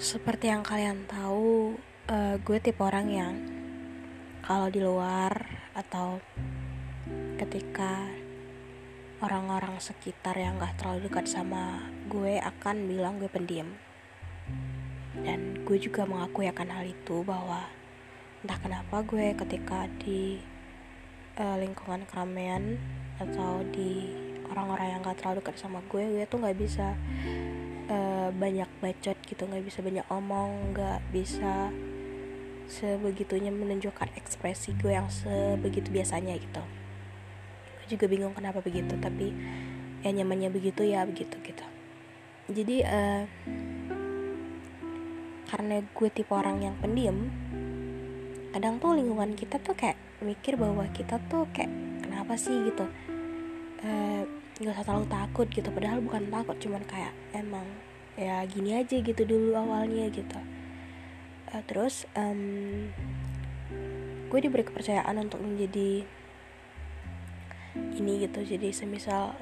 Seperti yang kalian tahu, uh, gue tipe orang yang kalau di luar atau ketika orang-orang sekitar yang gak terlalu dekat sama gue akan bilang gue pendiam. Dan gue juga mengakui akan hal itu bahwa entah kenapa gue ketika di uh, lingkungan keramaian atau di orang-orang yang gak terlalu dekat sama gue, gue tuh gak bisa banyak bacot gitu nggak bisa banyak omong nggak bisa sebegitunya menunjukkan ekspresi gue yang sebegitu biasanya gitu. Gue juga bingung kenapa begitu tapi ya nyamannya begitu ya begitu gitu. Jadi uh, karena gue tipe orang yang pendiam kadang tuh lingkungan kita tuh kayak mikir bahwa kita tuh kayak kenapa sih? gitu. Uh, usah terlalu takut gitu padahal bukan takut cuman kayak emang ya gini aja gitu dulu awalnya gitu. Uh, terus um, gue diberi kepercayaan untuk menjadi ini gitu. Jadi semisal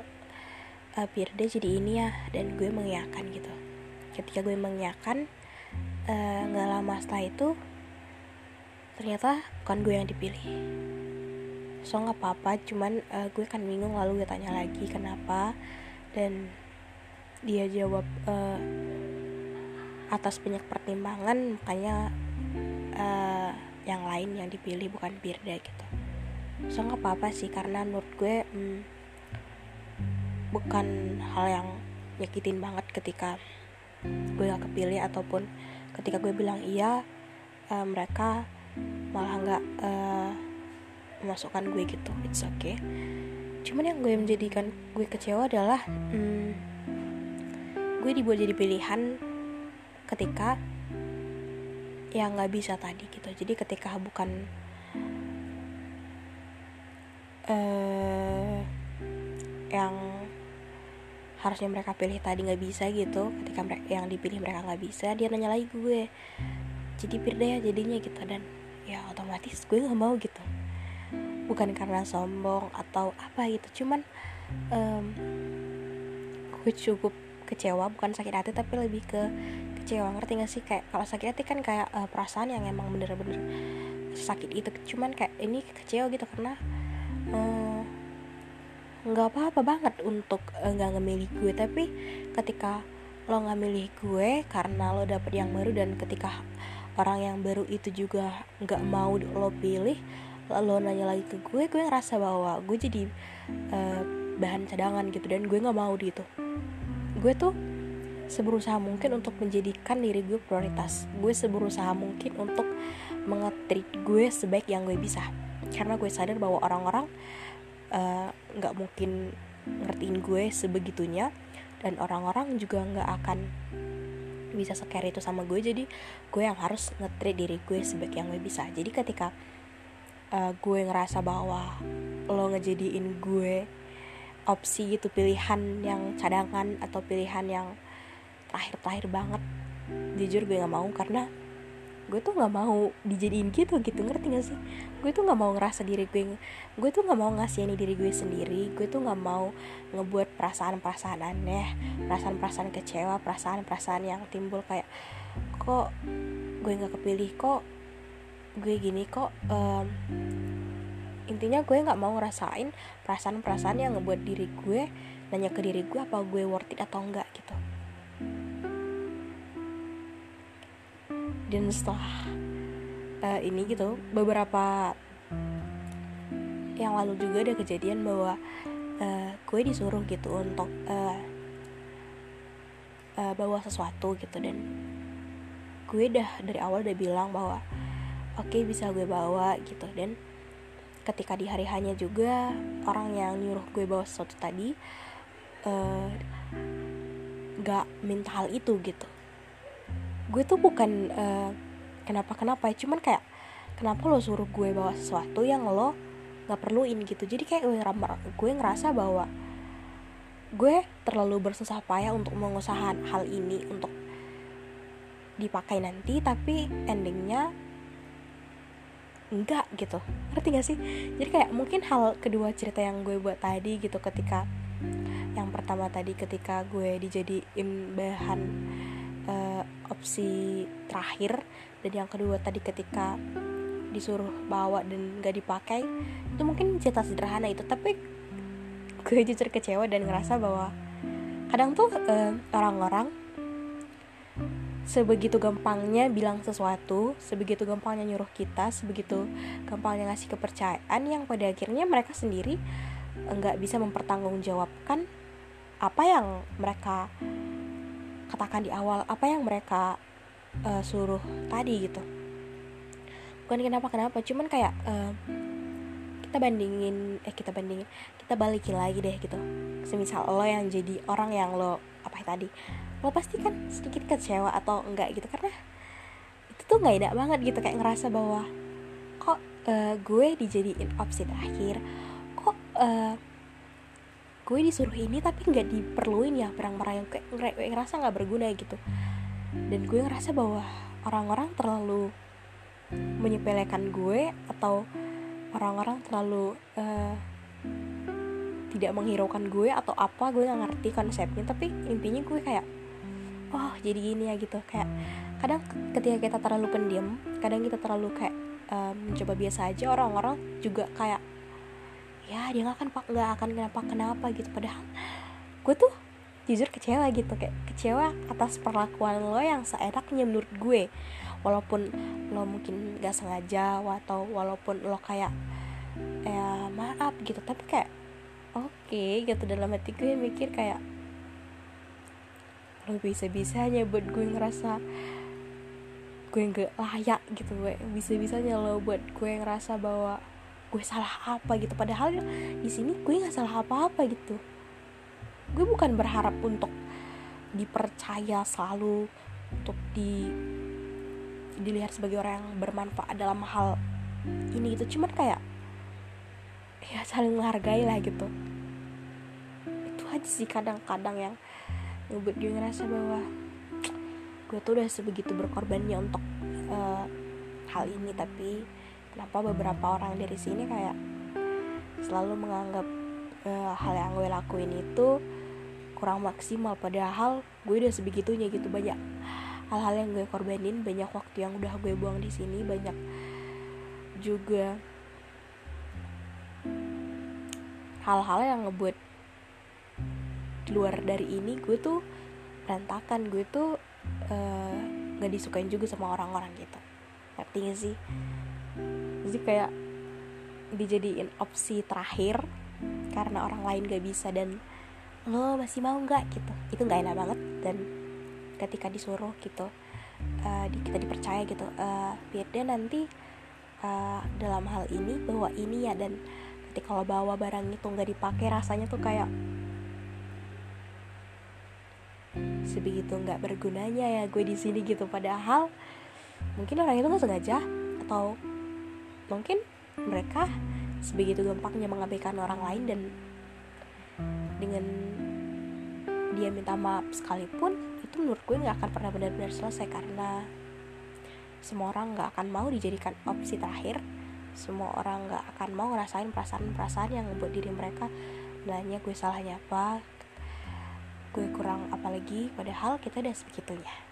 uh, Pirde jadi ini ya dan gue mengiyakan gitu. Ketika gue mengiyakan eh, nggak uh, lama setelah itu ternyata bukan gue yang dipilih. So nggak apa-apa cuman uh, gue kan bingung lalu gue tanya lagi kenapa dan dia jawab uh, atas banyak pertimbangan makanya uh, yang lain yang dipilih bukan Birda gitu. So nggak apa-apa sih karena menurut gue hmm, bukan hal yang nyakitin banget ketika gue gak kepilih ataupun ketika gue bilang iya uh, mereka malah nggak uh, memasukkan gue gitu. It's okay. Cuman yang gue menjadikan gue kecewa adalah hmm, gue dibuat jadi pilihan ketika yang nggak bisa tadi gitu. Jadi ketika bukan uh, yang harusnya mereka pilih tadi nggak bisa gitu ketika mereka yang dipilih mereka nggak bisa dia nanya lagi gue jadi Firda ya jadinya gitu. Dan ya otomatis gue nggak mau gitu. Bukan karena sombong atau apa gitu cuman um, gue cukup kecewa bukan sakit hati tapi lebih ke kecewa. Ngerti gak sih? Kayak kalau sakit hati kan kayak uh, perasaan yang emang bener-bener sakit itu. Cuman kayak ini kecewa gitu karena eh, nggak uh, apa-apa banget untuk nggak uh, ngemilih gue. Tapi ketika lo nggak milih gue karena lo dapet yang baru dan ketika orang yang baru itu juga nggak mau lo pilih lo nanya lagi ke gue gue ngerasa bahwa gue jadi uh, bahan cadangan gitu dan gue nggak mau gitu gue tuh seberusaha mungkin untuk menjadikan diri gue prioritas. Gue seberusaha mungkin untuk mengetrit gue sebaik yang gue bisa. Karena gue sadar bahwa orang-orang eh, nggak uh, mungkin ngertiin gue sebegitunya dan orang-orang juga nggak akan bisa scare itu sama gue. Jadi gue yang harus ngetrit diri gue sebaik yang gue bisa. Jadi ketika uh, gue ngerasa bahwa lo ngejadiin gue opsi gitu pilihan yang cadangan atau pilihan yang terakhir-terakhir banget. Jujur gue nggak mau karena gue tuh nggak mau dijadiin gitu gitu. Ngerti gak sih? Gue tuh nggak mau ngerasa diri gue gue tuh nggak mau ngasih ini diri gue sendiri. Gue tuh nggak mau ngebuat perasaan-perasaan aneh perasaan-perasaan kecewa perasaan-perasaan yang timbul kayak kok gue nggak kepilih? Kok gue gini? Kok um, intinya gue nggak mau ngerasain perasaan-perasaan yang ngebuat diri gue nanya ke diri gue apa gue worth it atau enggak gitu. Dan setelah uh, ini gitu beberapa yang lalu juga ada kejadian bahwa uh, gue disuruh gitu untuk uh, uh, bawa sesuatu gitu. Dan gue dah dari awal udah bilang bahwa oke okay, bisa gue bawa gitu. Dan ketika di hari hanya juga orang yang nyuruh gue bawa sesuatu tadi uh, gak minta hal itu gitu. Gue tuh bukan uh, kenapa kenapa cuman kayak kenapa lo suruh gue bawa sesuatu yang lo nggak perluin gitu. Jadi kayak gue, gue ngerasa bahwa gue terlalu bersusah payah untuk mengusahakan hal ini untuk dipakai nanti tapi endingnya enggak gitu. Ngerti gak sih? Jadi kayak mungkin hal kedua cerita yang gue buat tadi gitu ketika yang pertama tadi ketika gue dijadiin bahan uh, opsi terakhir dan yang kedua tadi ketika disuruh bawa dan gak dipakai itu mungkin cerita sederhana itu. Tapi gue jujur kecewa dan ngerasa bahwa kadang tuh uh, orang-orang sebegitu gampangnya bilang sesuatu, sebegitu gampangnya nyuruh kita, sebegitu gampangnya ngasih kepercayaan yang pada akhirnya mereka sendiri nggak bisa mempertanggungjawabkan apa yang mereka katakan di awal, apa yang mereka uh, suruh tadi gitu. Bukan kenapa kenapa, cuman kayak uh, kita bandingin, eh kita bandingin, kita balikin lagi deh gitu. Semisal lo yang jadi orang yang lo apa tadi lo pasti kan sedikit kecewa atau enggak gitu karena itu tuh nggak enak banget gitu kayak ngerasa bahwa kok uh, gue dijadiin opsi terakhir kok uh, gue disuruh ini tapi nggak diperluin ya barang-barang yang kayak ngerasa nggak berguna gitu. Dan gue ngerasa bahwa orang-orang terlalu menyepelekan gue atau orang-orang terlalu uh, tidak menghiraukan gue atau apa gue nggak ngerti konsepnya. Tapi intinya gue kayak oh jadi gini ya gitu. Kayak kadang ketika kita terlalu pendiam kadang kita terlalu kayak um, mencoba biasa aja orang-orang juga kayak ya dia nggak akan nggak akan kenapa kenapa gitu. Padahal gue tuh jujur kecewa gitu kayak kecewa atas perlakuan lo yang seenaknya menurut gue. Walaupun lo mungkin gak sengaja atau walaupun lo kayak ya maaf gitu. Tapi kayak oke okay, gitu. Dalam hati gue mikir kayak lo bisa-bisanya buat gue ngerasa gue nggak layak gitu gue bisa-bisanya lo buat gue ngerasa bahwa gue salah apa gitu. Padahal di sini gue nggak salah apa-apa gitu. Gue bukan berharap untuk dipercaya selalu untuk di dilihat sebagai orang yang bermanfaat dalam hal ini gitu. Cuman kayak ya saling menghargai lah gitu. itu aja sih kadang-kadang yang ngebuat gue ngerasa bahwa gue tuh udah sebegitu berkorbannya untuk uh, hal ini. Tapi kenapa beberapa orang dari sini kayak selalu menganggap uh, hal yang gue lakuin itu kurang maksimal. Padahal gue udah sebegitunya gitu. Banyak hal-hal yang gue korbanin banyak waktu yang udah gue buang di sini banyak juga hal-hal yang ngebuat di luar dari ini gue tuh berantakan. Gue tuh uh, disukain juga sama orang-orang gitu. Ngerti gak sih? Jadi kayak dijadiin opsi terakhir karena orang lain gak bisa dan lo masih mau nggak? gitu. Itu nggak enak banget dan ketika disuruh gitu uh, kita dipercaya gitu uh, biar dia nanti uh, dalam hal ini bawa ini ya. Dan ketika lo bawa barang itu nggak dipakai rasanya tuh kayak sebegitu nggak bergunanya ya gue di sini gitu. Padahal mungkin orang itu nggak sengaja atau mungkin mereka sebegitu gampangnya mengabaikan orang lain dan dengan dia minta maaf sekalipun itu menurut gue nggak akan pernah benar-benar selesai karena semua orang nggak akan mau dijadikan opsi terakhir. Semua orang nggak akan mau ngerasain perasaan-perasaan yang membuat diri mereka nanya gue salahnya apa gue kurang apalagi padahal kita udah sebegitunya